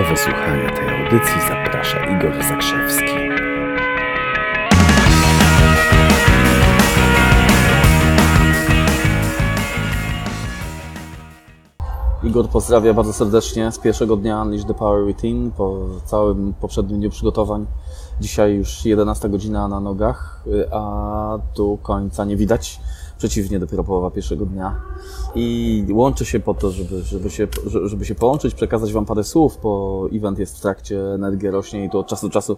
Do wysłuchania tej audycji zaprasza Igor Zakrzewski. Igor pozdrawia bardzo serdecznie z pierwszego dnia Unleash the Power Routine po całym poprzednim dniu przygotowań. Dzisiaj już 11 godzina na nogach, y, a tu końca nie widać. Przeciwnie, dopiero połowa pierwszego dnia. I łączę się po to, żeby, żeby, się, żeby się połączyć, przekazać Wam parę słów, bo event jest w trakcie, energia rośnie i tu od czasu do czasu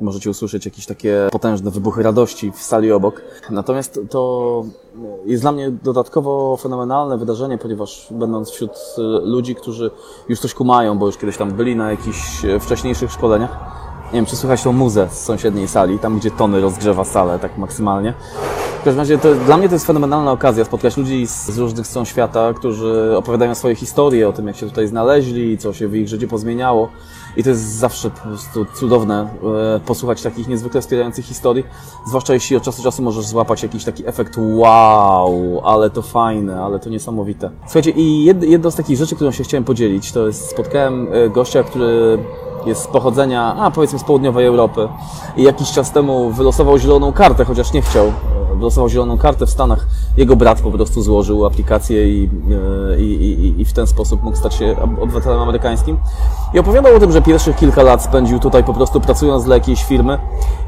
możecie usłyszeć jakieś takie potężne wybuchy radości w sali obok. Natomiast to jest dla mnie dodatkowo fenomenalne wydarzenie, ponieważ będąc wśród y, ludzi, którzy już coś kumają, bo już kiedyś tam byli na jakichś y, wcześniejszych szkoleniach, nie wiem, czy słychać tą muzę z sąsiedniej sali, tam gdzie Tony rozgrzewa salę tak maksymalnie. W każdym razie to, dla mnie to jest fenomenalna okazja spotkać ludzi z, z różnych stron świata, którzy opowiadają swoje historie o tym, jak się tutaj znaleźli, co się w ich życiu pozmieniało. I to jest zawsze po prostu cudowne e, posłuchać takich niezwykle wspierających historii, zwłaszcza jeśli od czasu do czasu możesz złapać jakiś taki efekt wow, ale to fajne, ale to niesamowite. Słuchajcie, i jed, z takich rzeczy, którą się chciałem podzielić, to jest spotkałem e, gościa, który jest z pochodzenia, a powiedzmy z południowej Europy i jakiś czas temu wylosował zieloną kartę, chociaż nie chciał. Wylosował zieloną kartę w Stanach. Jego brat po prostu złożył aplikację i, i, i, i w ten sposób mógł stać się obywatelem amerykańskim. I opowiadał o tym, że pierwszych kilka lat spędził tutaj po prostu pracując dla jakiejś firmy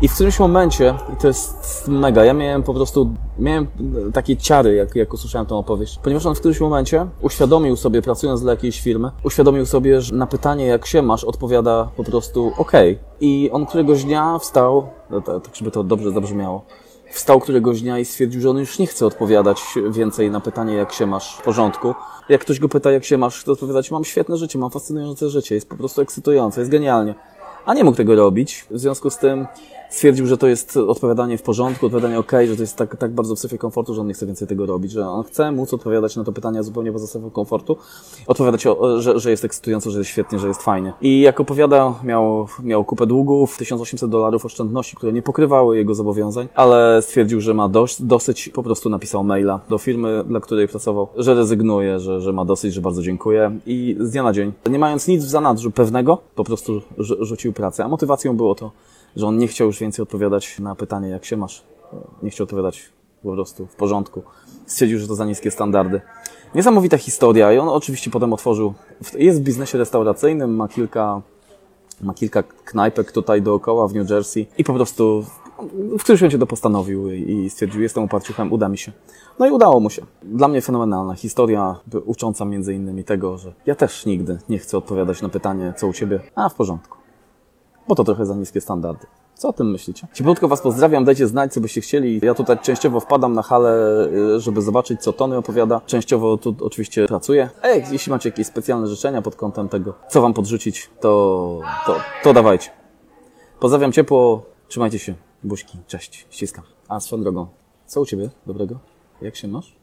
i w którymś momencie, i to jest mega, ja miałem po prostu, miałem takie ciary, jak, jak usłyszałem tę opowieść, ponieważ on w którymś momencie uświadomił sobie, pracując dla jakiejś firmy, uświadomił sobie, że na pytanie, jak się masz, odpowiada po prostu OK. I on któregoś dnia wstał, no tak żeby to dobrze zabrzmiało, wstał któregoś dnia i stwierdził, że on już nie chce odpowiadać więcej na pytanie, jak się masz w porządku. Jak ktoś go pyta, jak się masz, to odpowiadać, mam świetne życie, mam fascynujące życie, jest po prostu ekscytujące, jest genialnie. A nie mógł tego robić. W związku z tym stwierdził, że to jest odpowiadanie w porządku, odpowiadanie ok, że to jest tak, tak bardzo w strefie komfortu, że on nie chce więcej tego robić, że on chce móc odpowiadać na to pytania zupełnie poza strefą komfortu, odpowiadać, o, że, że jest ekscytująco, że jest świetnie, że jest fajnie. I jak opowiada, miał, miał kupę długów, 1800 dolarów oszczędności, które nie pokrywały jego zobowiązań, ale stwierdził, że ma dość, dosyć, po prostu napisał maila do firmy, dla której pracował, że rezygnuje, że, że ma dosyć, że bardzo dziękuję i z dnia na dzień, nie mając nic w zanadrzu pewnego, po prostu rzucił pracę, a motywacją było to, że on nie chciał już więcej odpowiadać na pytanie, jak się masz. Nie chciał odpowiadać po prostu w porządku. Stwierdził, że to za niskie standardy. Niesamowita historia i on oczywiście potem otworzył, jest w biznesie restauracyjnym, ma kilka, ma kilka knajpek tutaj dookoła w New Jersey i po prostu w którymś momencie to postanowił i stwierdził, jestem uparciuchem, uda mi się. No i udało mu się. Dla mnie fenomenalna historia, ucząca między innymi tego, że ja też nigdy nie chcę odpowiadać na pytanie, co u Ciebie, a w porządku bo to trochę za niskie standardy. Co o tym myślicie? Cieplutko Was pozdrawiam, dajcie znać, co byście chcieli. Ja tutaj częściowo wpadam na halę, y, żeby zobaczyć, co Tony opowiada. Częściowo tu oczywiście pracuję. Ej, jeśli macie jakieś specjalne życzenia pod kątem tego, co Wam podrzucić, to, to, to dawajcie. Pozdrawiam ciepło, trzymajcie się. Buźki, cześć, ściskam. A swoją drogą, co u Ciebie dobrego? Jak się masz?